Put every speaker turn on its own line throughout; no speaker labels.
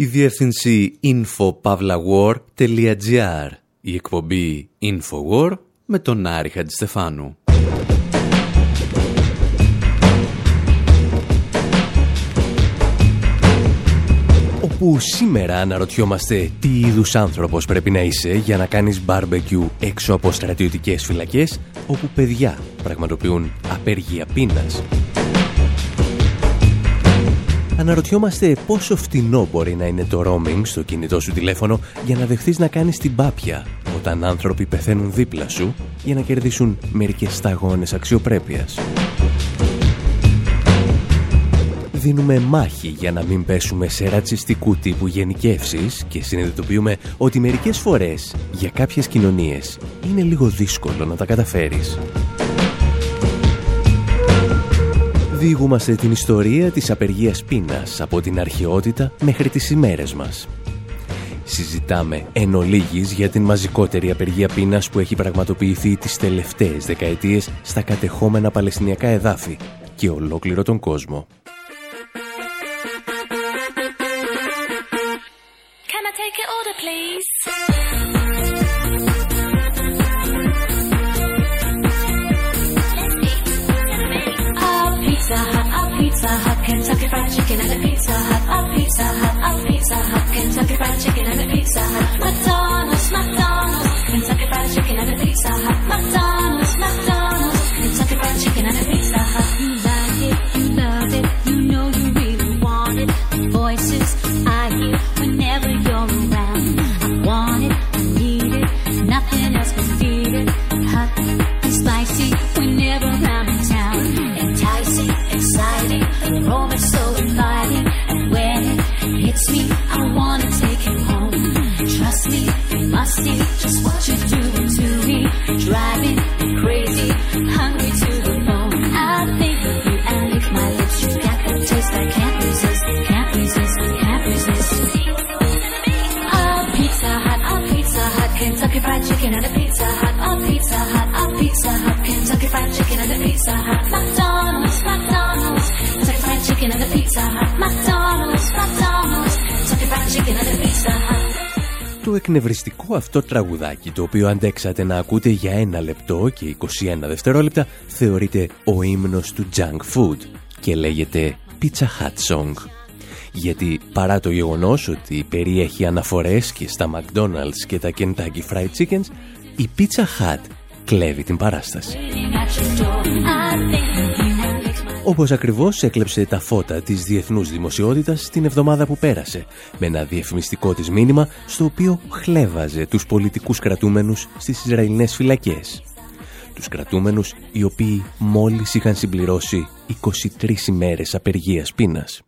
η διεύθυνση infopavlawar.gr, η εκπομπή Infowar με τον Άρη Χατζηστεφάνου.
Όπου σήμερα αναρωτιόμαστε τι είδους άνθρωπος πρέπει να είσαι για να κάνεις μπάρμπεκιου έξω από στρατιωτικές φυλακές όπου παιδιά πραγματοποιούν απέργεια πείνας. Αναρωτιόμαστε πόσο φτηνό μπορεί να είναι το roaming στο κινητό σου τηλέφωνο για να δεχθείς να κάνεις την πάπια όταν άνθρωποι πεθαίνουν δίπλα σου για να κερδίσουν μερικές σταγόνες αξιοπρέπειας. Δίνουμε μάχη για να μην πέσουμε σε ρατσιστικού τύπου γενικεύσεις και συνειδητοποιούμε ότι μερικές φορές για κάποιες κοινωνίες είναι λίγο δύσκολο να τα καταφέρεις. Διηγούμαστε την ιστορία της απεργίας πείνας από την αρχαιότητα μέχρι τις ημέρες μας. Συζητάμε εν ολίγης για την μαζικότερη απεργία πείνας που έχει πραγματοποιηθεί τις τελευταίες δεκαετίες στα κατεχόμενα παλαιστινιακά εδάφη και ολόκληρο τον κόσμο. Pizza
Hut, Kentucky Fried Chicken and a Pizza Hut, a Pizza Hut, a Pizza Hut, Kentucky Fried Chicken and a Pizza Hut. What's up?
Εκνευριστικό αυτό τραγουδάκι, το οποίο αντέξατε να ακούτε για ένα λεπτό και 21 δευτερόλεπτα, θεωρείται ο ύμνος του junk food και λέγεται Pizza Hut Song. Γιατί παρά το γεγονός ότι περιέχει αναφορές και στα McDonald's και τα Kentucky Fried Chickens, η Pizza Hut κλέβει την παράσταση. Όπως ακριβώς έκλεψε τα φώτα της διεθνούς δημοσιότητας την εβδομάδα που πέρασε, με ένα διαφημιστικό της μήνυμα στο οποίο χλέβαζε τους πολιτικούς κρατούμενους στις Ισραηλινές φυλακές. Τους κρατούμενους οι οποίοι μόλις είχαν συμπληρώσει 23 ημέρες απεργίας πείνας.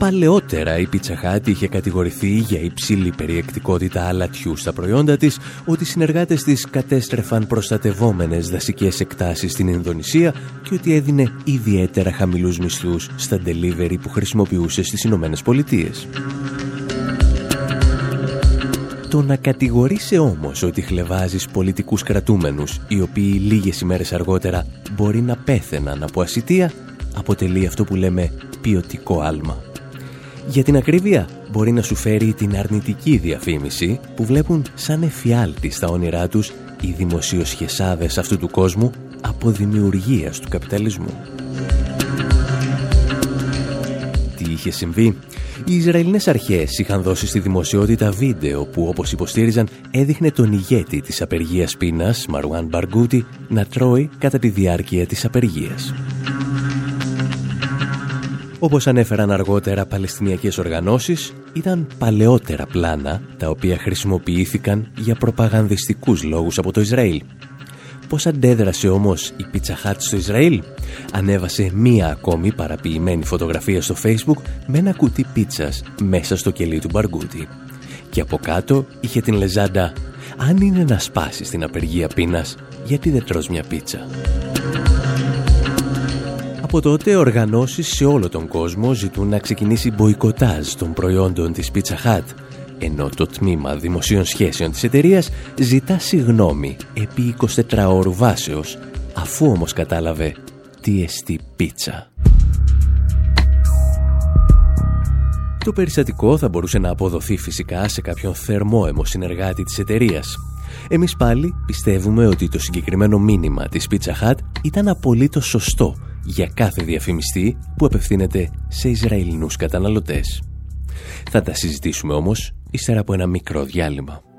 Παλαιότερα η Pizza Hut είχε κατηγορηθεί για υψηλή περιεκτικότητα αλατιού στα προϊόντα της, ότι οι συνεργάτες της κατέστρεφαν προστατευόμενες δασικές εκτάσεις στην Ινδονησία και ότι έδινε ιδιαίτερα χαμηλούς μισθούς στα delivery που χρησιμοποιούσε στις Ηνωμένες Πολιτείες. Το να κατηγορείσαι όμως ότι χλεβάζεις πολιτικούς κρατούμενους, οι οποίοι λίγες ημέρες αργότερα μπορεί να πέθαιναν από ασυτεία, αποτελεί αυτό που λέμε ποιοτικό άλμα. Για την ακρίβεια, μπορεί να σου φέρει την αρνητική διαφήμιση που βλέπουν σαν εφιάλτη στα όνειρά τους οι δημοσιοσχεσάδες αυτού του κόσμου από δημιουργίας του καπιταλισμού. Τι είχε συμβεί; Οι Ισραηλινές αρχές είχαν δώσει στη δημοσιότητα βίντεο που όπως υποστήριζαν έδειχνε τον ηγέτη της απεργίας πείνας, Μαρουάν Μπαργκούτι, να τρώει κατά τη διάρκεια της απεργίας. Όπως ανέφεραν αργότερα παλαιστινιακές οργανώσεις, ήταν παλαιότερα πλάνα τα οποία χρησιμοποιήθηκαν για προπαγανδιστικούς λόγους από το Ισραήλ. Πώς αντέδρασε όμως η Pizza Hut στο Ισραήλ; Ανέβασε μία ακόμη παραποιημένη φωτογραφία στο Facebook με ένα κουτί πίτσας μέσα στο κελί του Μπαργκούτη. Και από κάτω είχε την λεζάντα «Αν είναι να σπάσεις την απεργία πείνας, γιατί δεν τρως μια πίτσα». Από τότε οργανώσεις σε όλο τον κόσμο ζητούν να ξεκινήσει μποϊκοτάζ των προϊόντων της Pizza Hut, ενώ το τμήμα δημοσίων σχέσεων της εταιρείας ζητά συγνώμη επί 24 ώρου βάσεως, αφού όμως κατάλαβε τι εστί πίτσα. Το περιστατικό θα μπορούσε να αποδοθεί φυσικά σε κάποιον θερμόαιμο συνεργάτη της εταιρείας. Εμείς πάλι πιστεύουμε ότι το συγκεκριμένο μήνυμα της Pizza Hut ήταν απολύτως σωστό για κάθε διαφημιστή που απευθύνεται σε Ισραηλινούς καταναλωτές. Θα τα συζητήσουμε όμως ύστερα από ένα μικρό διάλειμμα.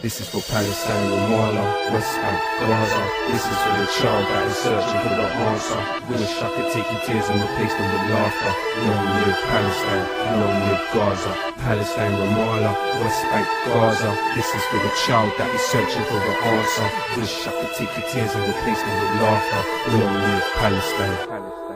This is for Palestine, Ramallah, West Bank, Gaza. This is for the child that is searching for the answer. Wish I could take your tears and replace them with laughter. Long live Palestine, long live Gaza. Palestine, Ramallah, West Bank, Gaza. This is for the child that is searching for the answer. Wish I could take your tears and replace them with laughter. Long live Palestine.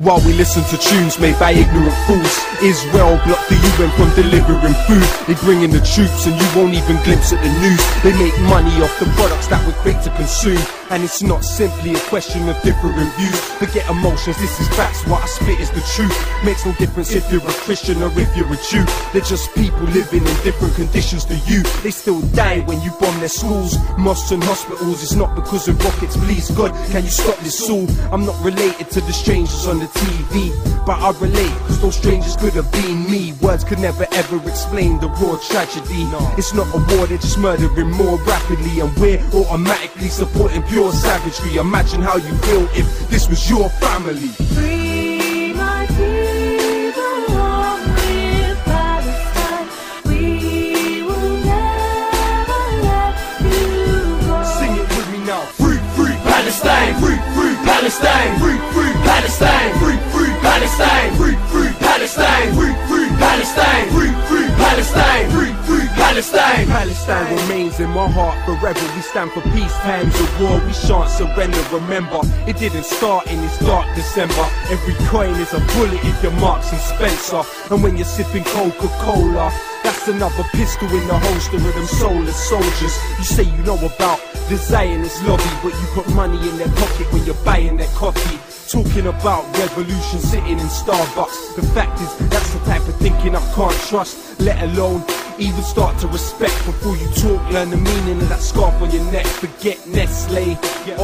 While we listen to tunes made by ignorant fools Israel block the UN from delivering food. They bring in the troops and you won't even glimpse at the news. They make money off the products that we're quick to consume and it's not simply a question of different views. Forget emotions, this is facts. What I spit is the truth. Makes no difference if you're a Christian or if you're a Jew. They're just people living in different conditions to you. They still die when you bomb their schools, mosques and hospitals. It's not because of rockets, please God. Can you stop this all? I'm not related to the strangers on the TV, but I relate because those strangers could have been me. Words could never ever explain the raw tragedy. It's not a war, they're just murdering more rapidly, and we're automatically supporting pure pure savagery. Imagine how you feel if this was your family. Free my people, long live Palestine. We will never let you go. Sing it with me now. Free, free Palestine. Free, free Palestine. Free, free Palestine. Free, free Palestine. Free, free Palestine. Free, free Palestine. Free, free Palestine. Free, free Palestine. Palestine remains in my heart forever. We stand for peace, times of war. We shan't surrender. Remember, it didn't start in this dark December. Every coin is a bullet if you're Marks and Spencer. And when you're sipping Coca Cola, that's another pistol in the holster of them soulless soldiers. You say you know about the Zionist lobby, but you put money in their pocket when you're buying their coffee. Talking about revolution sitting in Starbucks. The fact is, that's the type of thinking I can't trust, let alone even start to respect before you talk. Learn the meaning of that scarf on your neck. Forget Nestle.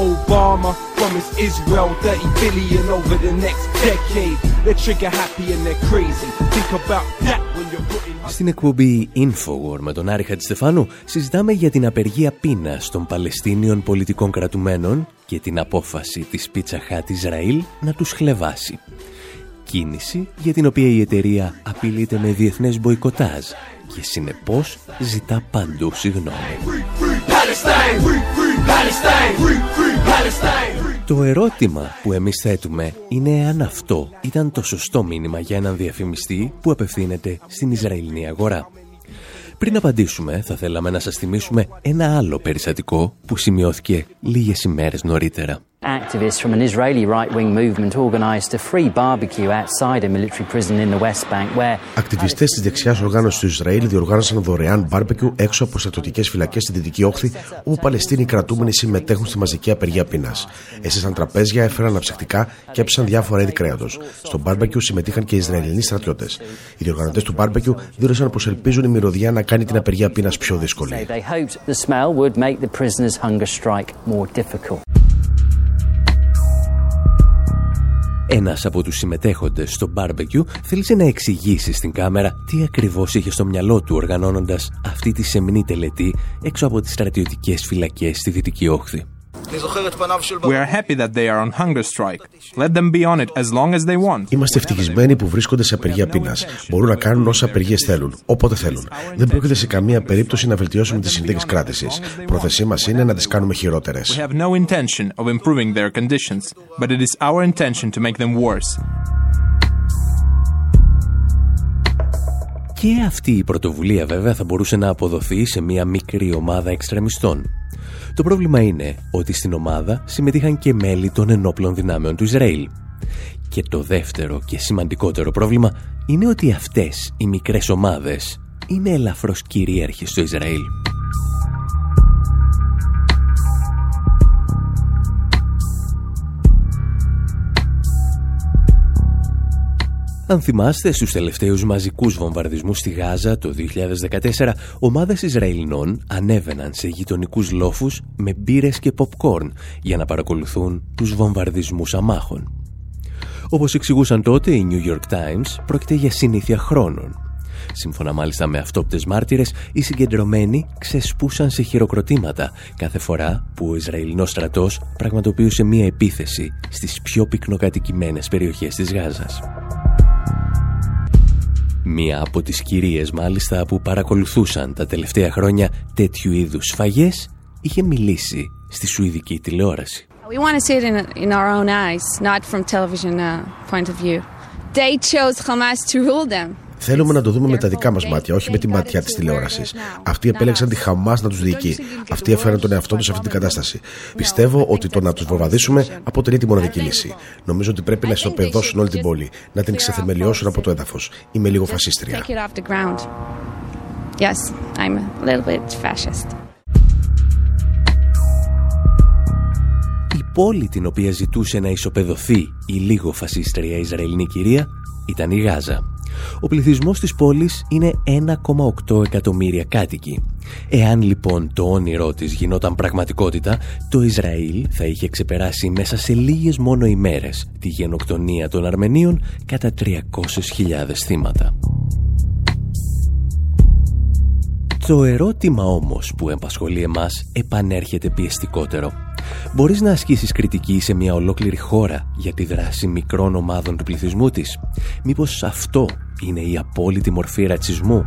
Obama promised Israel 30 billion over the next decade. They're trigger happy and they're crazy. Think about that when you're putting... Στην εκπομπή Infowar με τον Άρη Χατζηστεφάνου συζητάμε για την απεργία πείνας των Παλαιστίνιων πολιτικών κρατουμένων και την απόφαση της Pizza Hut Ισραήλ να τους χλεβάσει. Κίνηση για την οποία η εταιρεία απειλείται με διεθνές μποϊκοτάζ και συνεπώς ζητά παντού συγγνώμη. Το ερώτημα που εμείς θέτουμε είναι αν αυτό ήταν το σωστό μήνυμα για έναν διαφημιστή που απευθύνεται στην Ισραηλινή αγορά. Πριν απαντήσουμε, θα θέλαμε να σας θυμίσουμε ένα άλλο περιστατικό που σημειώθηκε λίγες ημέρες νωρίτερα. Activists from an Israeli right-wing movement organized a free barbecue outside a military prison in the West Bank where Ακτιβιστές της δεξιάς οργάνωσης του Ισραήλ διοργάνωσαν δωρεάν μπάρμπεκιου έξω από στρατιωτικές φυλακές στη Δυτική Όχθη όπου Παλαιστίνοι κρατούμενοι συμμετέχουν στη μαζική απεργία πείνας. Έστησαν τραπέζια, έφεραν αναψυκτικά και έψησαν διάφορα είδη κρέατος. Στο μπάρμπεκιου συμμετείχαν και οι Ισραηλινοί στρατιώτες. Οι διοργανωτές του μπάρμπεκιου δήλωσαν πως ελπίζουν η μυρωδιά να κάνει την απεργία πείνας πιο δύσκολη. Ένας από τους συμμετέχοντες στο barbecue θέλησε να εξηγήσει στην κάμερα τι ακριβώς είχε στο μυαλό του οργανώνοντας αυτή τη σεμνή τελετή έξω από τις στρατιωτικές φυλακές στη Δυτική Όχθη.
We are happy that they are on hunger strike. Let them be on it as long as they want.
Είμαστε ευτυχισμένοι που βρίσκονται σε απεργία πείνας. Μπορούν να κάνουν όσα απεργίες θέλουν, όποτε θέλουν. Δεν πρόκειται σε καμία περίπτωση να βελτιώσουμε τις συνθήκες κράτησης. Πρόθεσή μας είναι να τις κάνουμε χειρότερες.
We have no intention of improving their conditions, but it is our intention to make them worse.
Και αυτή η πρωτοβουλία βέβαια θα μπορούσε να αποδοθεί σε μια μικρή ομάδα εξτρεμιστών το πρόβλημα είναι ότι στην ομάδα συμμετείχαν και μέλη των ενόπλων δυνάμεων του Ισραήλ. Και το δεύτερο και σημαντικότερο πρόβλημα είναι ότι αυτές οι μικρές ομάδες είναι ελαφρώς κυρίαρχες στο Ισραήλ. Αν θυμάστε, στους τελευταίους μαζικούς βομβαρδισμούς στη Γάζα το 2014, ομάδες Ισραηλινών ανέβαιναν σε γειτονικούς λόφους με μπύρες και popcorn για να παρακολουθούν τους βομβαρδισμούς αμάχων. Όπως εξηγούσαν τότε οι New York Times, πρόκειται για συνήθεια χρόνων. Σύμφωνα μάλιστα με αυτόπτες μάρτυρες, οι συγκεντρωμένοι ξεσπούσαν σε χειροκροτήματα κάθε φορά που ο Ισραηλινός στρατός πραγματοποιούσε μία επίθεση στις πιο πυκνοκατοικημένες περιοχές της Γάζας. Μία από τις κυρίες μάλιστα που παρακολουθούσαν τα τελευταία χρόνια τέτοιου είδους σφαγές είχε μιλήσει στη Σουηδική τηλεόραση. We want to see it in, in our own eyes, not from television uh, point of view. They chose Hamas to rule them.
Θέλουμε να το δούμε με τα δικά μας μάτια, όχι με τη ματιά της τηλεόρασης. Αυτοί επέλεξαν τη Χαμάς να τους διοικεί. Αυτοί έφεραν τον εαυτό τους σε αυτή την κατάσταση. Πιστεύω ότι το να τους βομβαρδίσουμε αποτελεί τη μοναδική λύση. Νομίζω ότι πρέπει να ισοπεδώσουν όλη την πόλη, να την ξεθεμελιώσουν από το έδαφος. Είμαι λίγο φασίστρια. Yes, I'm a little bit fascist.
Η πόλη την οποία ζητούσε να ισοπεδωθεί η λίγο φασίστρια Ισραηλινή κυρία ήταν η Γάζα. Ο πληθυσμός της πόλης είναι 1,8 εκατομμύρια κάτοικοι. Εάν λοιπόν το όνειρό της γινόταν πραγματικότητα, το Ισραήλ θα είχε ξεπεράσει μέσα σε λίγες μόνο ημέρες τη γενοκτονία των Αρμενίων κατά 300.000 θύματα. Το ερώτημα όμως που εμπασχολεί εμάς επανέρχεται πιεστικότερο. Μπορείς να ασκήσεις κριτική σε μια ολόκληρη χώρα για τη δράση μικρών ομάδων του πληθυσμού της. Μήπως αυτό είναι η απόλυτη μορφή ρατσισμού;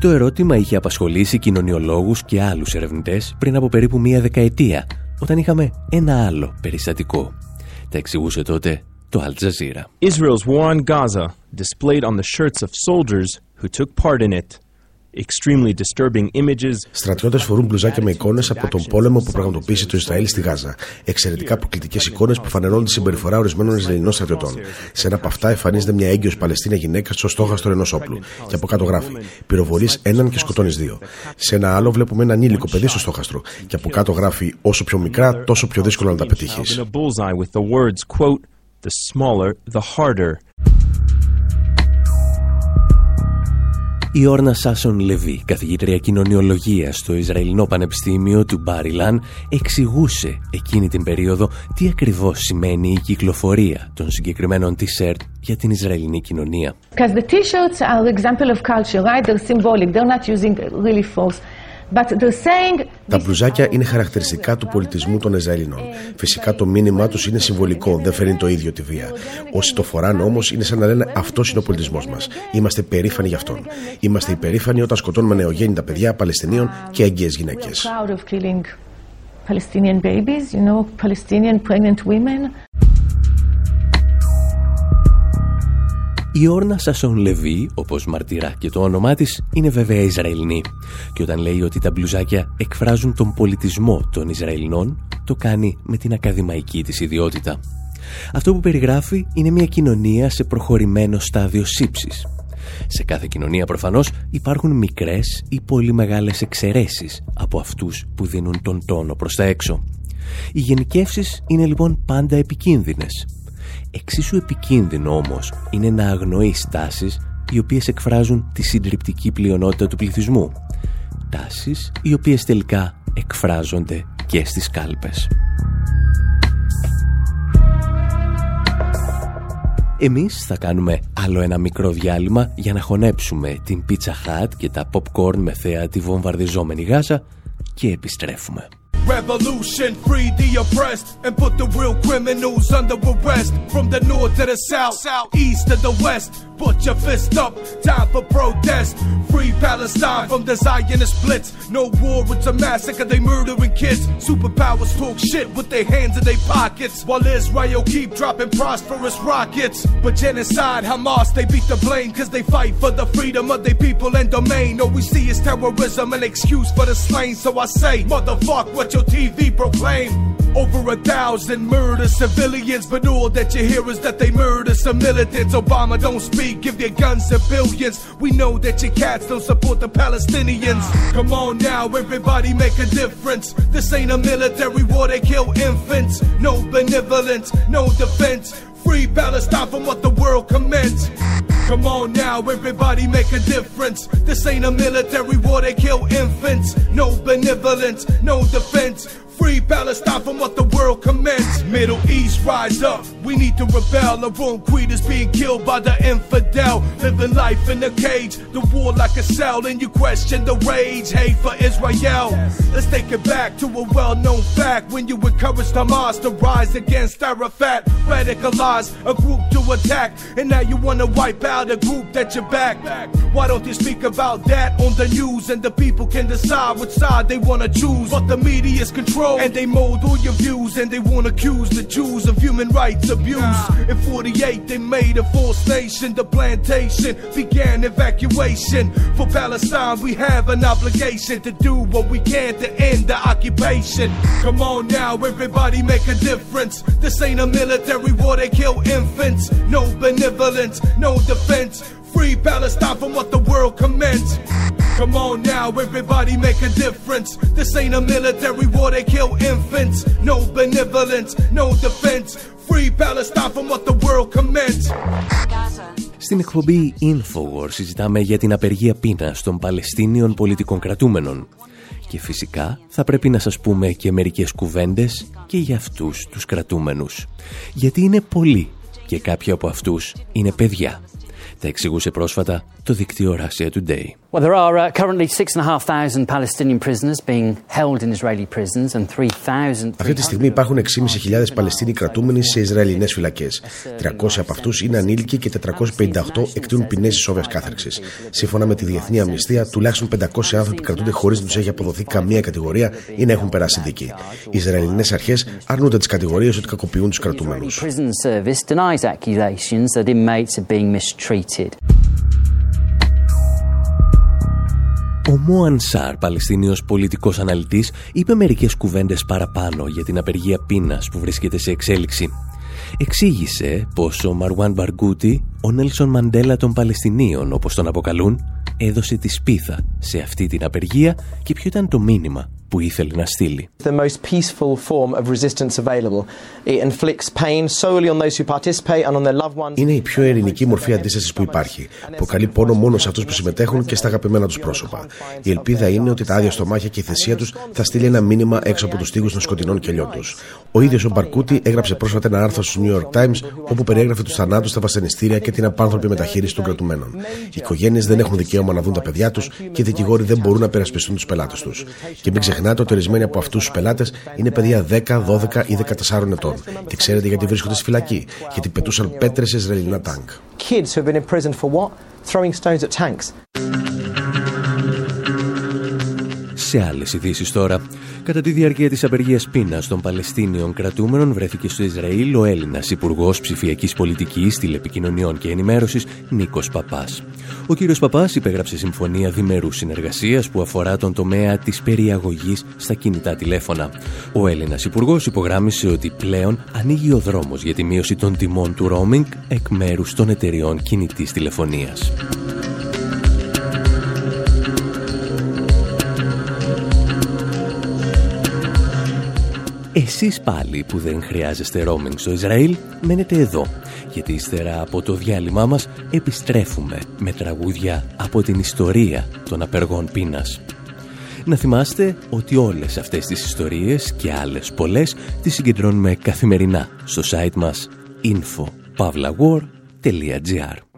Το ερώτημα είχε απασχολήσει κοινωνιολόγους και άλλους ερευνητές πριν από περίπου μία δεκαετία, όταν είχαμε ένα άλλο περιστατικό. Τα εξηγούσε τότε το Al Jazeera.
Israel's war on Gaza, displayed on the shirts of soldiers who took part in it,
Στρατιώτες φορούν μπλουζάκια με εικόνες από τον πόλεμο που πραγματοποίησε το Ισραήλ στη Γάζα. Εξαιρετικά προκλητικέ εικόνες που φανερώνουν τη συμπεριφορά ορισμένων Ισραηλινών στρατιωτών. Σε ένα από αυτά εμφανίζεται μια έγκυος Παλαιστίνια γυναίκα στο στόχαστρο ενός όπλου. Και από κάτω γράφει: Πυροβολείς έναν και σκοτώνεις δύο. Σε ένα άλλο βλέπουμε ένα ανήλικο παιδί στο στόχαστρο. Και από κάτω γράφει: Όσο πιο μικρά, τόσο πιο δύσκολο να τα πετύχεις.
Η Όρνα Σάσον Λεβί, καθηγήτρια κοινωνιολογίας στο Ισραηλινό Πανεπιστήμιο του Μπάριλαν, εξηγούσε εκείνη την περίοδο τι ακριβώς σημαίνει η κυκλοφορία των συγκεκριμένων t-shirt για την Ισραηλινή κοινωνία.
Because the t-shirts are the example of culture, right? They're symbolic. They're not using really force.
Τα μπλουζάκια είναι χαρακτηριστικά του πολιτισμού των Ισραηλινών. Φυσικά το μήνυμά τους είναι συμβολικό, δεν φέρνει το ίδιο τη βία. Όσοι το φοράνε όμως είναι σαν να λένε αυτός είναι ο πολιτισμός μας. Είμαστε περήφανοι γι' αυτόν. Είμαστε υπερήφανοι όταν σκοτώνουμε νεογέννητα παιδιά Παλαιστινίων και έγκυες γυναίκες. Palestinian babies, you know, Palestinian pregnant women.
Η Όρνα Σασόν Λεβί, όπως μαρτυρά και το όνομά της, είναι βέβαια Ισραηλινή. Και όταν λέει ότι τα μπλουζάκια εκφράζουν τον πολιτισμό των Ισραηλινών, το κάνει με την ακαδημαϊκή της ιδιότητα. Αυτό που περιγράφει είναι μια κοινωνία σε προχωρημένο στάδιο σύψης. Σε κάθε κοινωνία προφανώς υπάρχουν μικρές ή πολύ μεγάλες εξαιρέσεις από αυτούς που δίνουν τον τόνο προς τα έξω. Οι γενικεύσεις είναι λοιπόν πάντα επικίνδυνες Εξίσου επικίνδυνο όμως είναι να αγνοείς τάσεις οι οποίες εκφράζουν τη συντριπτική πλειονότητα του πληθυσμού. Τάσεις οι οποίες τελικά εκφράζονται και στις κάλπες. Εμείς θα κάνουμε άλλο ένα μικρό διάλειμμα για να χωνέψουμε την Pizza Hut και τα popcorn με θέα τη βομβαρδιζόμενη Γάζα και επιστρέφουμε. Revolution, free the oppressed, and put the real criminals under arrest. From the north to the south, south east to the west. Put your fist up, time for protest. Free Palestine from the Zionist blitz. No war, it's a massacre, they murdering kids. Superpowers talk shit with their hands in their pockets. While Israel keep dropping prosperous rockets. But genocide, Hamas, they beat the blame cause they fight for the freedom of their people and domain. All we see is terrorism, an excuse for the slain. So I say, motherfuck what your TV proclaim. Over a thousand murder civilians, but all that you hear is that they murder some militants. Obama don't speak, give their guns to billions. We know that your cats don't support the Palestinians. Come on now, everybody make a difference. This ain't a military war, they kill infants. No benevolence, no defense. Free Palestine from what the world commends. Come on now, everybody make a difference. This ain't a military war, they kill infants. No benevolence, no defense.
Free Palestine from what the world commenced. Middle East, rise up. We need to rebel. Our own creed is being killed by the infidel. Living life in a cage, the war like a cell. And you question the rage, hate for Israel. Let's take it back to a well known fact. When you encourage Hamas to rise against Arafat, radicalize a group to attack. And now you want to wipe out a group that you back. Why don't you speak about that on the news? And the people can decide which side they want to choose. But the media's control and they mold all your views and they won't accuse the Jews of human rights abuse. In 48, they made a false nation. The plantation began evacuation. For Palestine, we have an obligation to do what we can to end the occupation. Come on now, everybody make a difference. This ain't a military war, they kill infants. No benevolence, no defense. Free Palestine from what the world commends. Come on now, everybody make a difference. This ain't a military war, they kill infants. No benevolence, no defense. Free Palestine from what the world commends.
Στην εκπομπή Infowar συζητάμε για την απεργία πείνας των Παλαιστίνιων πολιτικών κρατούμενων. Και φυσικά θα πρέπει να σας πούμε και μερικές κουβέντες και για αυτούς τους κρατούμενους. Γιατί είναι πολλοί και κάποιοι από αυτούς είναι παιδιά. Τα εξηγούσε πρόσφατα το δίκτυο Russia Today.
Well, there are uh, currently 6,500 Palestinian prisoners being held in Israeli prisons and 3,000.
Αυτή τη στιγμή υπάρχουν 6.500 Παλαιστίνοι κρατούμενοι σε Ισραηλινές φυλακές. 300 από αυτούς είναι ανήλικοι και 458 εκτείνουν ποινές ισόβια κάθερξη. Σύμφωνα με τη Διεθνή Αμνηστία, τουλάχιστον 500 άνθρωποι κρατούνται χωρίς να τους έχει αποδοθεί καμία κατηγορία ή να έχουν περάσει δίκη. Οι Ισραηλινές αρχές αρνούνται τις κατηγορίες ότι κακοποιούν τους κρατούμενους.
Ο Μόαν Σάρ, Παλαιστίνιος πολιτικός αναλυτής, είπε μερικές κουβέντες παραπάνω για την απεργία πείνας που βρίσκεται σε εξέλιξη. Εξήγησε πως ο Μαρουάν Μπαργκούτι, ο Νέλσον Μαντέλα των Παλαιστινίων όπως τον αποκαλούν, έδωσε τη σπίθα σε αυτή την απεργία και ποιο ήταν το μήνυμα που ήθελε να στείλει.
The most peaceful form of resistance available. It inflicts pain solely on those who participate and on their loved ones.
Είναι η πιο ειρηνική μορφή αντίστασης που υπάρχει. Προκαλεί πόνο μόνο σε αυτούς που συμμετέχουν και στα αγαπημένα τους πρόσωπα. Η ελπίδα είναι ότι τα άδεια στομάχια και η θεσία τους θα στείλει ένα μήνυμα έξω από τους τοίχου των σκοτεινών κελιών τους. Ο ίδιος ο Μπαρκούτη έγραψε πρόσφατα ένα άρθρο στους New York Times όπου περιέγραφε τους θανάτους στα βασανιστήρια και την απάνθρωπη μεταχείριση των κρατουμένων. Οι οικογένειες δεν έχουν δικαίωμα να δουν τα παιδιά τους και οι δικηγόροι δεν μπορούν να περασπιστούν τους πελάτες τους. Και μην ξεχνάτε ότι ορισμένοι από αυτούς τους πελάτες είναι παιδιά 10, 12 ή 14 ετών. Και ξέρετε γιατί βρίσκονται στη φυλακή. Γιατί πετούσαν πέτρες σε Ισραηλινά τάγκ.
Σε άλλες ειδήσεις τώρα, κατά τη διάρκεια της απεργίας πείνας των Παλαιστίνιων κρατούμενων βρέθηκε στο Ισραήλ ο Έλληνας Υπουργός Ψηφιακής Πολιτικής, Τηλεπικοινωνιών και Ενημέρωσης Νίκος Παπάς. Ο κύριος Παπάς υπέγραψε συμφωνία διμερούς συνεργασίας που αφορά τον τομέα της περιαγωγής στα κινητά τηλέφωνα. Ο Έλληνας Υπουργός υπογράμμισε ότι πλέον ανοίγει ο δρόμος για τη μείωση των τιμών του roaming εκ μέρους των εταιριών κινητής τηλεφωνίας. Εσείς πάλι που δεν χρειάζεστε roaming στο Ισραήλ, μένετε εδώ, γιατί ύστερα από το διάλειμμά μας επιστρέφουμε με τραγούδια από την ιστορία των απεργών πείνας. Να θυμάστε ότι όλες αυτές τις ιστορίες και άλλες πολλές τις συγκεντρώνουμε καθημερινά στο site μας info.pavlawar.gr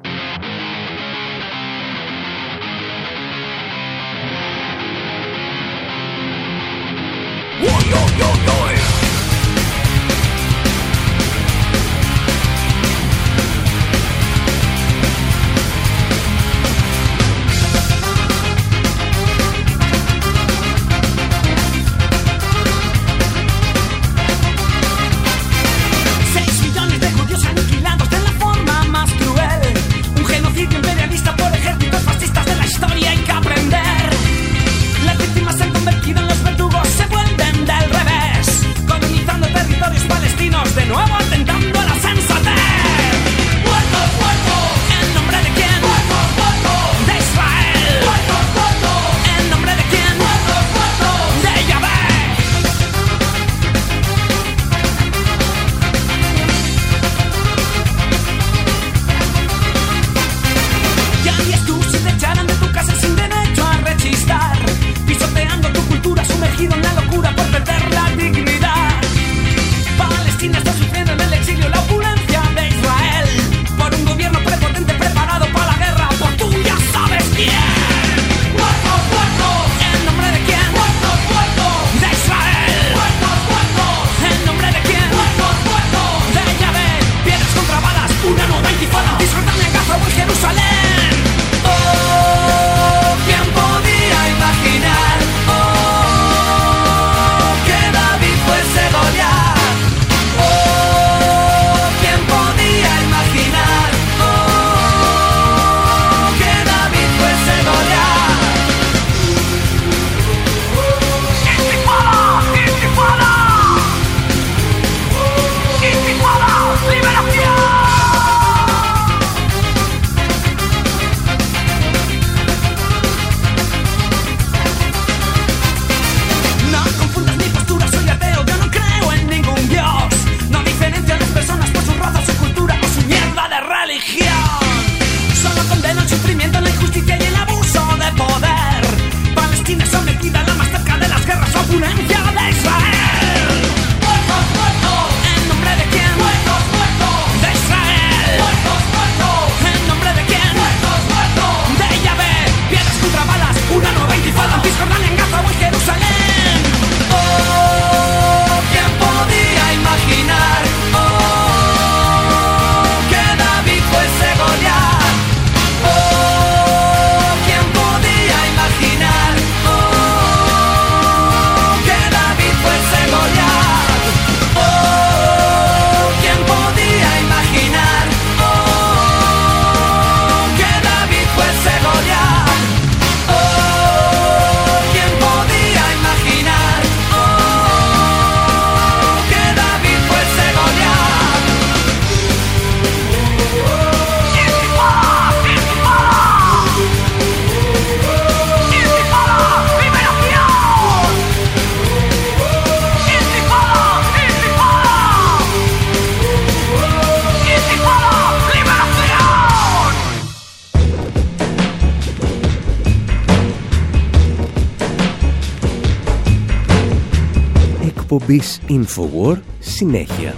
εκπομπής Infowar συνέχεια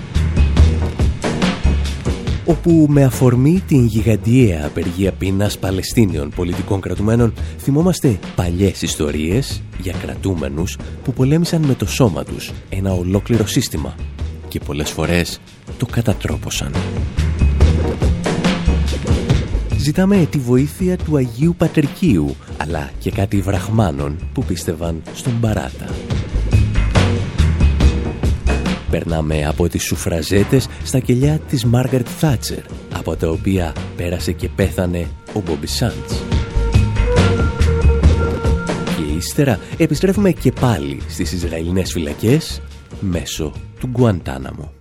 όπου με αφορμή την γιγαντιαία απεργία πείνας Παλαιστίνιων πολιτικών κρατουμένων θυμόμαστε παλιές ιστορίες για κρατούμενους που πολέμησαν με το σώμα τους ένα ολόκληρο σύστημα και πολλές φορές το κατατρόπωσαν. Ζητάμε τη βοήθεια του Αγίου Πατρικίου αλλά και κάτι βραχμάνων που πίστευαν στον Παράτα. Περνάμε από τις σουφραζέτες στα κελιά της Μάργαρετ Θάτσερ, από τα οποία πέρασε και πέθανε ο Μπόμπι Σάντς. Και ύστερα επιστρέφουμε και πάλι στις Ισραηλινές φυλακές μέσω του Γκουαντάναμου.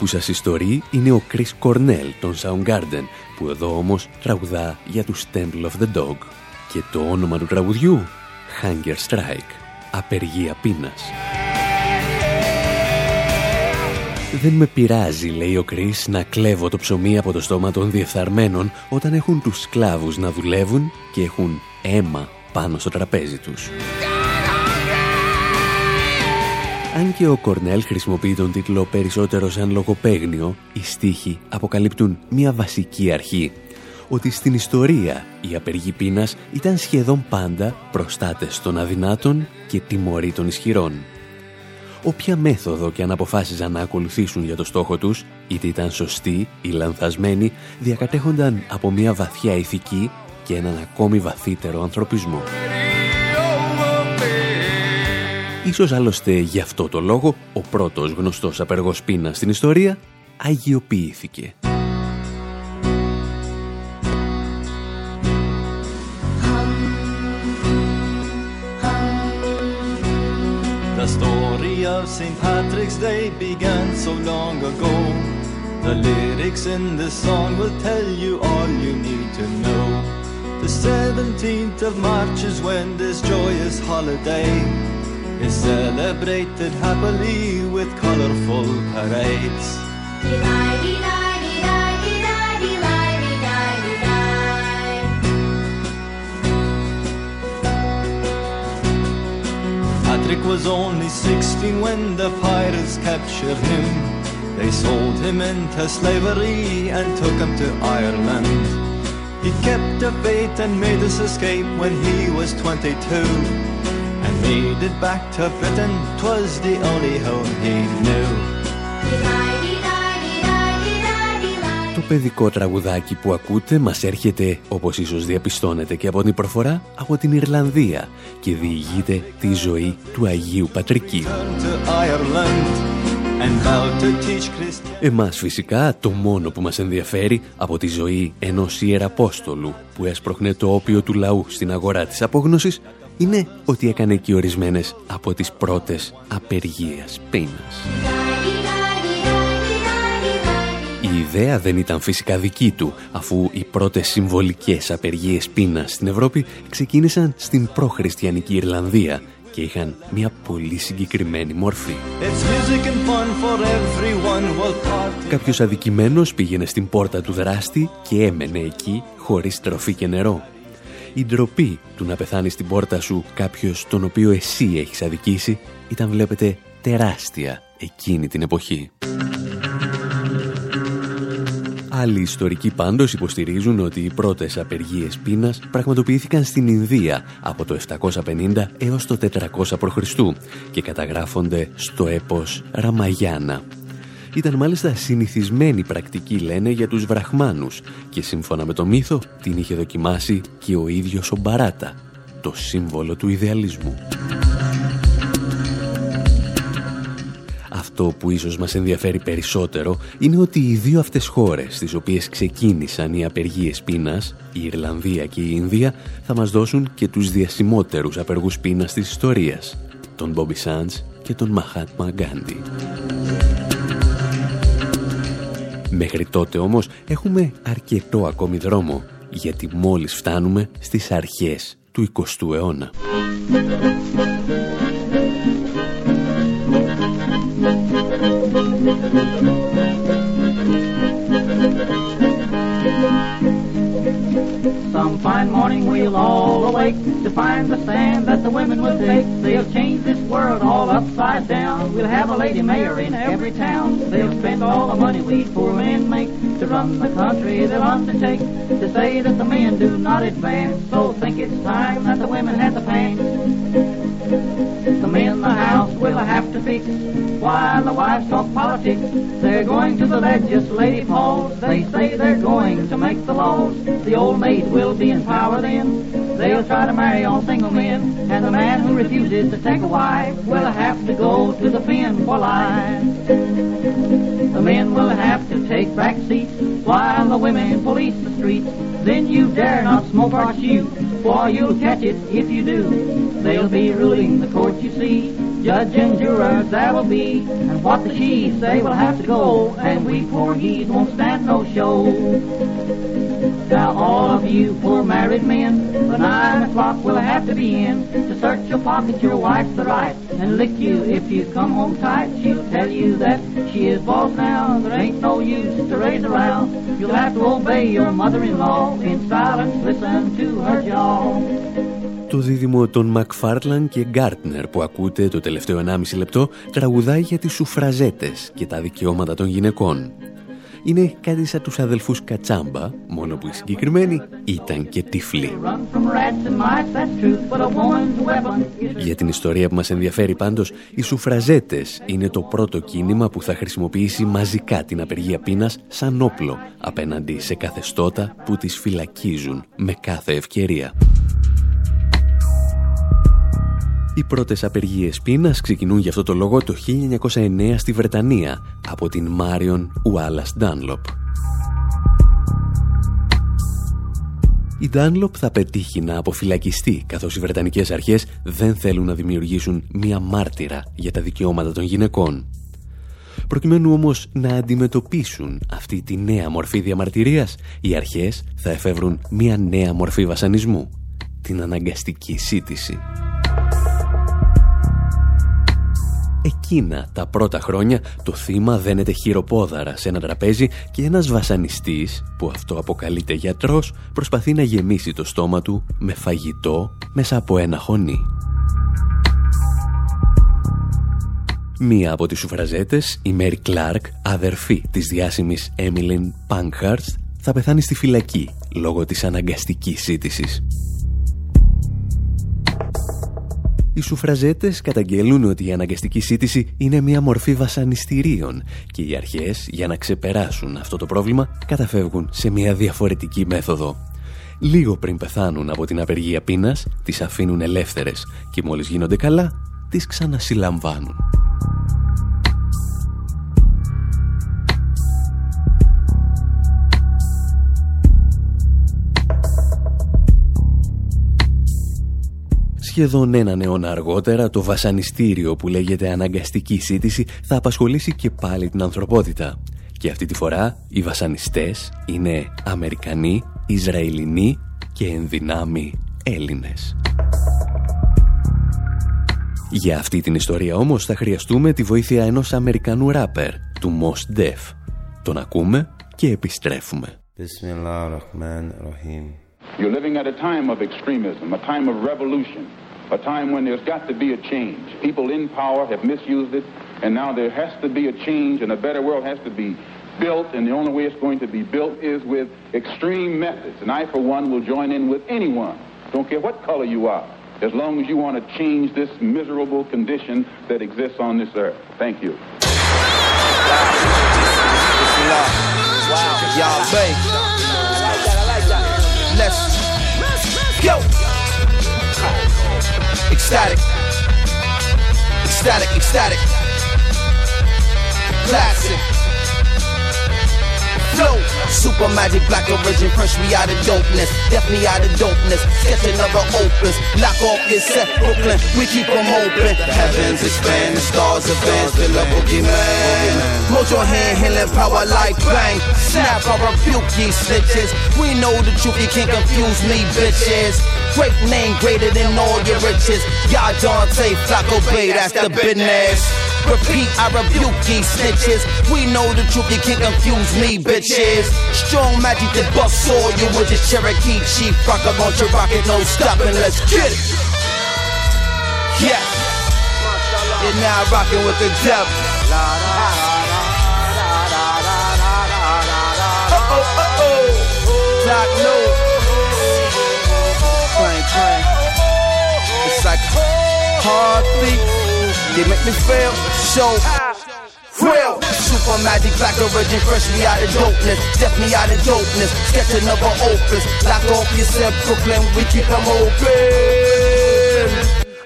Που σας ιστορεί είναι ο Chris Cornell των Soundgarden, που εδώ όμως τραγουδά για τους Temple of the Dog. Και το όνομα του τραγουδιού, Hunger Strike, απεργία πείνας. Δεν με πειράζει, λέει ο Κρίς, να κλέβω το ψωμί από το στόμα των διεφθαρμένων όταν έχουν τους σκλάβους να δουλεύουν και έχουν αίμα πάνω στο τραπέζι τους. Αν και ο Κορνέλ χρησιμοποιεί τον τίτλο περισσότερο σαν λογοπαίγνιο, οι στίχοι αποκαλύπτουν μια βασική αρχή. Ότι στην ιστορία οι απεργοί πείνας ήταν σχεδόν πάντα προστάτες των αδυνάτων και τιμωροί των ισχυρών. Όποια μέθοδο και αν αποφάσιζαν να ακολουθήσουν για το στόχο τους, είτε ήταν σωστή ή λανθασμένη, διακατέχονταν από μια βαθιά ηθική
και έναν ακόμη βαθύτερο ανθρωπισμό. Ίσως άλλωστε γι' αυτό το λόγο ο πρώτος γνωστός απεργός πείνας στην ιστορία αγιοποιήθηκε.
The story of St. Patrick's Day began so long ago. The lyrics in this song will tell you all you need to know. The 17th of March is when this joyous holiday is celebrated happily with colorful parades. Patrick was only 16 when the pirates captured him. They sold him into slavery and took him to Ireland. He kept the faith and made his escape when he was 22. And made it back to Britain, 'twas the only home he knew.
Το παιδικό τραγουδάκι που ακούτε μας έρχεται, όπως ίσως διαπιστώνετε και από την προφορά, από την Ιρλανδία και διηγείται τη ζωή του Αγίου Πατρικίου. Εμάς φυσικά το μόνο που μας ενδιαφέρει από τη ζωή ενός Ιεραπόστολου που έσπροχνε το όπιο του λαού στην αγορά της απόγνωσης είναι ότι έκανε και ορισμένες από τις πρώτες απεργίες πείνας. Η ιδέα δεν ήταν φυσικά δική του, αφού οι πρώτες συμβολικές απεργίες πείνας στην Ευρώπη ξεκίνησαν στην προχριστιανική Ιρλανδία και είχαν μια πολύ συγκεκριμένη μορφή. Κάποιος αδικημένος πήγαινε στην πόρτα του δράστη και έμενε εκεί χωρίς τροφή και νερό. Η ντροπή του να πεθάνεις στην πόρτα σου κάποιος τον οποίο εσύ έχεις αδικήσει ήταν βλέπετε τεράστια εκείνη την εποχή. Άλλοι ιστορικοί πάντως υποστηρίζουν ότι οι πρώτες απεργίες πείνας πραγματοποιήθηκαν στην Ινδία από το 750 έως το 400 π.Χ. και καταγράφονται στο έπος Ραμαγιάννα. Ήταν μάλιστα συνηθισμένη πρακτική λένε για τους βραχμάνους και σύμφωνα με το μύθο την είχε δοκιμάσει και ο ίδιος ο Μπαράτα, το σύμβολο του ιδεαλισμού. Αυτό που ίσως μας ενδιαφέρει περισσότερο είναι ότι οι δύο αυτές χώρες στις οποίες ξεκίνησαν οι απεργίες πείνας, η Ιρλανδία και η Ινδία, θα μας δώσουν και τους διασημότερους απεργούς πείνας της ιστορίας, τον Μπόμπι Σάντς και τον Μαχάτμα Γκάντι. Μέχρι τότε όμως έχουμε αρκετό ακόμη δρόμο, γιατί μόλις φτάνουμε στις αρχές του 20ου αιώνα.
Some fine morning we'll all awake to find the stand that the women will take. They'll change this world all upside down. We'll have a lady mayor in every town. They'll spend all the money we poor men make to run the country. They'll undertake to say that the men do not advance. So think it's time that the women had the pants. The men in the house will have to fix while the wives talk politics. They're going to the legislative halls. They say they're going to make the laws. The old maid will be in power then. They'll try to marry all single men. And the man who refuses to take a wife will have to go to the pen for life. The men will have to take back seats while the women police the streets. Then you dare not smoke or chew, for you'll catch it if you do. They'll be ruling the court, you see. Judge and jurors that'll be, and what the she's say will have to go, and we poor he's won't stand no show. Now all of you poor married men, the nine o'clock will have to be in to search your pockets, your wife's the right, and lick you if you come home tight. She'll tell you that she is boss now, there ain't no use to raise around. You'll have to obey your mother-in-law in silence, listen to her jaw.
Το δίδυμο των Μακφάρλαν και Γκάρτνερ που ακούτε το τελευταίο 1,5 λεπτό τραγουδάει για τις σουφραζέτες και τα δικαιώματα των γυναικών. Είναι κάτι σαν τους αδελφούς Κατσάμπα, μόνο που οι συγκεκριμένοι ήταν και τυφλοί. Για την ιστορία που μας ενδιαφέρει πάντως, οι σουφραζέτες είναι το πρώτο κίνημα που θα χρησιμοποιήσει μαζικά την απεργία πείνας σαν όπλο απέναντι σε καθεστώτα που τις φυλακίζουν με κάθε ευκαιρία. Οι πρώτες απεργίες πείνας ξεκινούν για αυτό το λόγο το 1909 στη Βρετανία από την Μάριον Ουάλλας Ντάνλοπ. Η Ντάνλοπ θα πετύχει να αποφυλακιστεί καθώς οι Βρετανικές αρχές δεν θέλουν να δημιουργήσουν μία μάρτυρα για τα δικαιώματα των γυναικών. Προκειμένου όμως να αντιμετωπίσουν αυτή τη νέα μορφή διαμαρτυρίας, οι αρχές θα εφεύρουν μία νέα μορφή βασανισμού, την αναγκαστική σύντηση. Εκείνα τα πρώτα χρόνια το θύμα δένεται χειροπόδαρα σε ένα τραπέζι και ένας βασανιστής, που αυτό αποκαλείται γιατρός, προσπαθεί να γεμίσει το στόμα του με φαγητό μέσα από ένα χωνί. Μία από τις σουφραζέτες, η Μέρι Κλάρκ, αδερφή της διάσημης Έμιλιν Πανκχάρτ, θα πεθάνει στη φυλακή λόγω της αναγκαστικής σύντησης. Οι σουφραζέτες καταγγελούν ότι η αναγκαστική σύντηση είναι μια μορφή βασανιστήριων και οι αρχές για να ξεπεράσουν αυτό το πρόβλημα καταφεύγουν σε μια διαφορετική μέθοδο. Λίγο πριν πεθάνουν από την απεργία πείνας, τις αφήνουν ελεύθερες και μόλις γίνονται καλά, τις ξανασυλλαμβάνουν. Σχεδόν έναν αιώνα αργότερα, το βασανιστήριο που λέγεται αναγκαστική σύντηση θα απασχολήσει και πάλι την ανθρωπότητα. Και αυτή τη φορά οι βασανιστές είναι Αμερικανοί, Ισραηλινοί και ενδυνάμοι Έλληνες. Για αυτή την ιστορία όμως θα χρειαστούμε τη βοήθεια ενός Αμερικανού ράπερ, του Mos Def. Τον ακούμε και επιστρέφουμε.
You're living at a time of extremism, a time of revolution. A time when there's got to be a change. People in power have misused it, and now there has to be a change, and a better world has to be built, and the only way it's going to be built is with extreme methods. And I, for one, will join in with anyone, don't care what color you are, as long as you want to change this miserable condition that exists on this earth. Thank you. Wow. Y'all, babe. Ecstatic. Ecstatic, ecstatic. Classic flow. Super magic, black origin, fresh me out of dopeness. Me out of dopeness. Sketch another opus. Lock off your set, Brooklyn. We keep them open. The heavens expand, the stars advance. Feel a boogeyman. Hold your hand, healing power like bang. Snap, I rebuke ye snitches. We know the truth, you can't confuse me, bitches. Great name, greater than all your riches. Y'all Dante, Flacco Bay, that's the business. Repeat, I rebuke these snitches. We know the truth, you can't confuse me, bitches. Strong magic that bust all you with this Cherokee chief. Rock a bunch of rocket, no stopping, let's get it. Yeah. You're now rocking with the devil. Oh, oh. Like heartbeat. They make me feel so real. Super magic, black origin, fresh me out of dopeness. Step me out of dopeness. Sketch another opus. Lock off yourself, Brooklyn, we keep them open.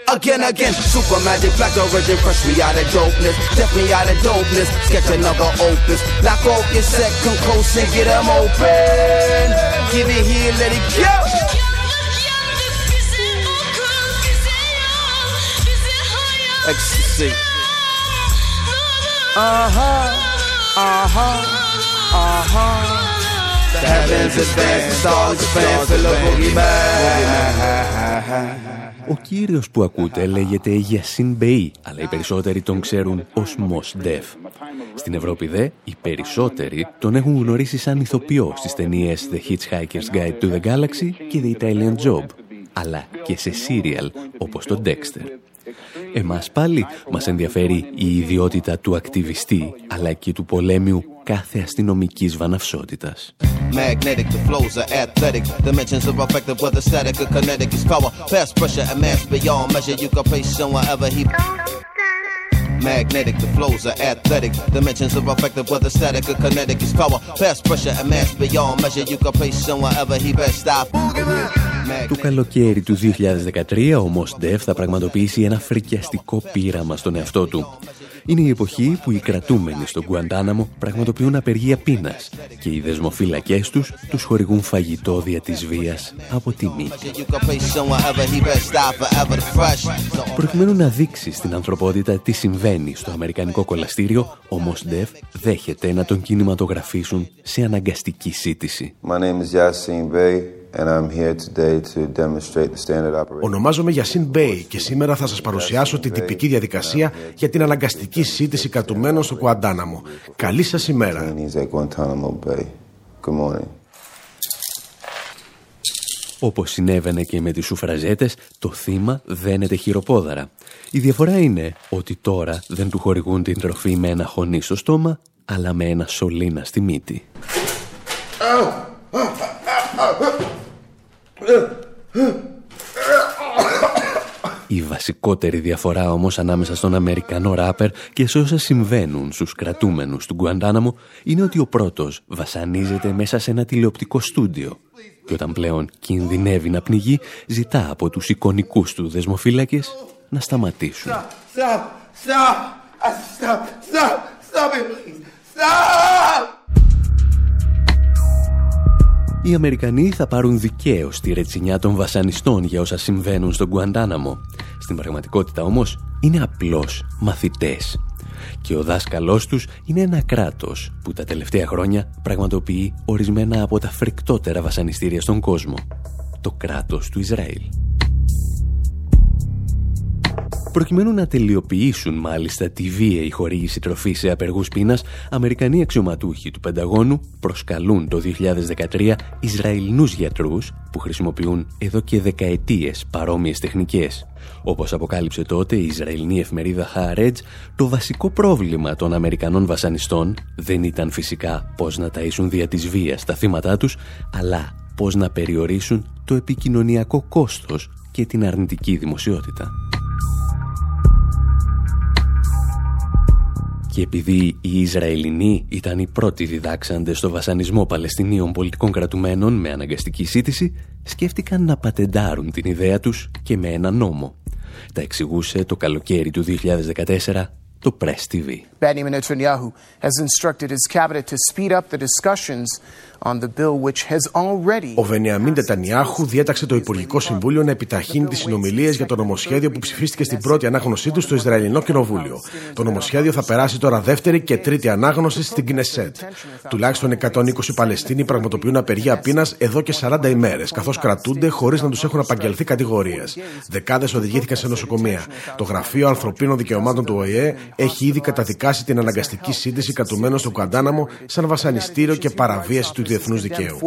Again, again, super magic, black origin, fresh me out of dopeness. Step me out of dopeness. Sketch another opus. Lock off your second coast and get them open. Give it here, let it go. Ecstasy. Uh huh, uh huh, uh huh. The heavens advance, the stars advance, the boogeyman.
Ο κύριος που ακούτε λέγεται Γιασίν Μπεϊ, αλλά οι περισσότεροι τον ξέρουν ως Mos Def. Στην Ευρώπη δε, οι περισσότεροι τον έχουν γνωρίσει σαν ηθοποιό στις ταινίες The Hitchhiker's Guide to the Galaxy και The Italian Job, αλλά και σε σύριαλ όπως το Dexter. Εμάς πάλι μας ενδιαφέρει η ιδιότητα του ακτιβιστή αλλά και του πολέμιου κάθε αστυνομικής βαναυσότητας.
Magnetic, the flows are athletic. Dimensions are effective, whether static or kinetic is power. Fast pressure and mass beyond measure. You can place on wherever he. Magnetic, the flows are athletic. Dimensions are effective, whether static or kinetic is power. Fast pressure and mass beyond measure. You can place on wherever he best stop.
Το καλοκαίρι του 2013 ο Mos Def θα πραγματοποιήσει ένα φρικιαστικό πείραμα στον εαυτό του. Είναι η εποχή που οι κρατούμενοι στον Γκουαντάναμο πραγματοποιούν απεργία πείνας και οι δεσμοφύλακές τους τους χορηγούν φαγητό δια της βίας από τη μύτη. Προκειμένου να δείξει στην ανθρωπότητα τι συμβαίνει στο Αμερικανικό κολαστήριο, ο Μοσντεφ δέχεται να τον κινηματογραφήσουν σε αναγκαστική σύντηση.
My name is Yasin Bey. And I'm here today to demonstrate the standard operation.
Ονομάζομαι Γιασίν Μπέι και σήμερα θα σας παρουσιάσω την τυπική διαδικασία για την αναγκαστική σύντηση κρατουμένων στο Κουαντάναμο. Καλή σας ημέρα.
Good morning.
Όπως συνέβαινε και με τις σουφραζέτες, το θύμα δένεται χειροπόδαρα. Η διαφορά είναι ότι τώρα δεν του χορηγούν την τροφή με ένα χωνί στο στόμα, αλλά με ένα σωλήνα στη μύτη. Η βασικότερη διαφορά όμως ανάμεσα στον Αμερικανό ράπερ και σε όσα συμβαίνουν στους κρατούμενους του Γκουαντάναμο είναι ότι ο πρώτος βασανίζεται μέσα σε ένα τηλεοπτικό στούντιο και όταν πλέον κινδυνεύει να πνιγεί ζητά από τους εικονικούς του δεσμοφύλακες να σταματήσουν.
Stop! Stop! Stop! Stop! Stop it, please! Stop!
Οι Αμερικανοί θα πάρουν δικαίως τη ρετσινιά των βασανιστών για όσα συμβαίνουν στον Γκουαντάναμο. Στην πραγματικότητα όμως είναι απλώς μαθητές. Και ο δάσκαλός τους είναι ένα κράτος που τα τελευταία χρόνια πραγματοποιεί ορισμένα από τα φρικτότερα βασανιστήρια στον κόσμο. Το κράτος του Ισραήλ. Προκειμένου να τελειοποιήσουν μάλιστα τη βίαιη χορήγηση τροφής σε απεργούς πείνας, Αμερικανοί αξιωματούχοι του Πενταγώνου προσκαλούν το 2013 Ισραηλινούς γιατρούς που χρησιμοποιούν εδώ και δεκαετίες παρόμοιες τεχνικές. Όπως αποκάλυψε τότε η Ισραηλινή εφημερίδα Haaretz, το βασικό πρόβλημα των Αμερικανών βασανιστών δεν ήταν φυσικά πώς να ταΐσουν δια της βίας τα θύματα τους, αλλά πώς να περιορίσουν το επικοινωνιακό κόστος και την αρνητική δημοσιότητα. Και επειδή οι Ισραηλινοί ήταν οι πρώτοι διδάξαντες στο βασανισμό Παλαιστινίων πολιτικών κρατουμένων με αναγκαστική σύντηση, σκέφτηκαν να πατεντάρουν την ιδέα τους και με ένα νόμο. Τα εξηγούσε το καλοκαίρι του 2014 το Press TV.
Benjamin Netanyahu has instructed his cabinet to speed up the discussions
ο Βενιαμίν Τετανιάχου διέταξε το Υπουργικό Συμβούλιο να επιταχύνει τις συνομιλίες για το νομοσχέδιο που ψηφίστηκε στην πρώτη ανάγνωσή του στο Ισραηλινό Κοινοβούλιο. Το νομοσχέδιο θα περάσει τώρα δεύτερη και τρίτη ανάγνωση στην Κνεσέτ. Τουλάχιστον 120 Παλαιστίνοι πραγματοποιούν απεργία πείνας εδώ και 40 ημέρες, καθώς κρατούνται χωρίς να τους έχουν απαγγελθεί κατηγορίες. Δεκάδες οδηγήθηκαν σε νοσοκομεία. Το Γραφείο Ανθρωπίνων Δικαιωμάτων του ΟΗΕ έχει ήδη καταδικάσει την αναγκαστική σύνδεση κατουμένων στο Κουαντάναμο σαν βασανιστήριο και παραβίαση του διεθνούς δικαίου.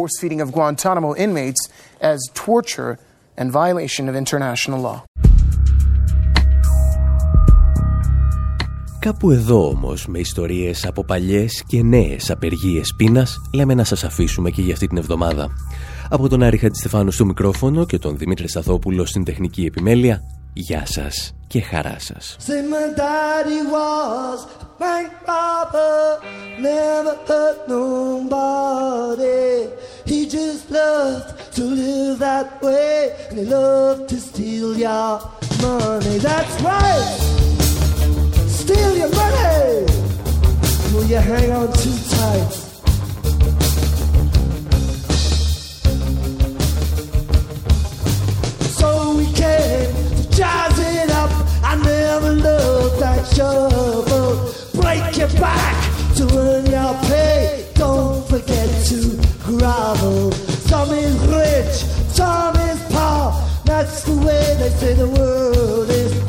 Κάπου εδώ όμως με ιστορίες από παλιές και νέες απεργίες πείνας λέμε να σας αφήσουμε και για αυτή την εβδομάδα. Από τον Άρη Χατζηστεφάνου στο μικρόφωνο και τον Δημήτρη Σταθόπουλο στην τεχνική επιμέλεια, γεια σας και χαρά σας. bank robber, never hurt nobody. He just loved to live that way, and he loved to steal your money. That's right, steal your money. Will you hang on too tight? Never loved that shovel break your back to earn your pay. Don't forget to grovel. Some is rich, some is poor. That's the way they say the world is.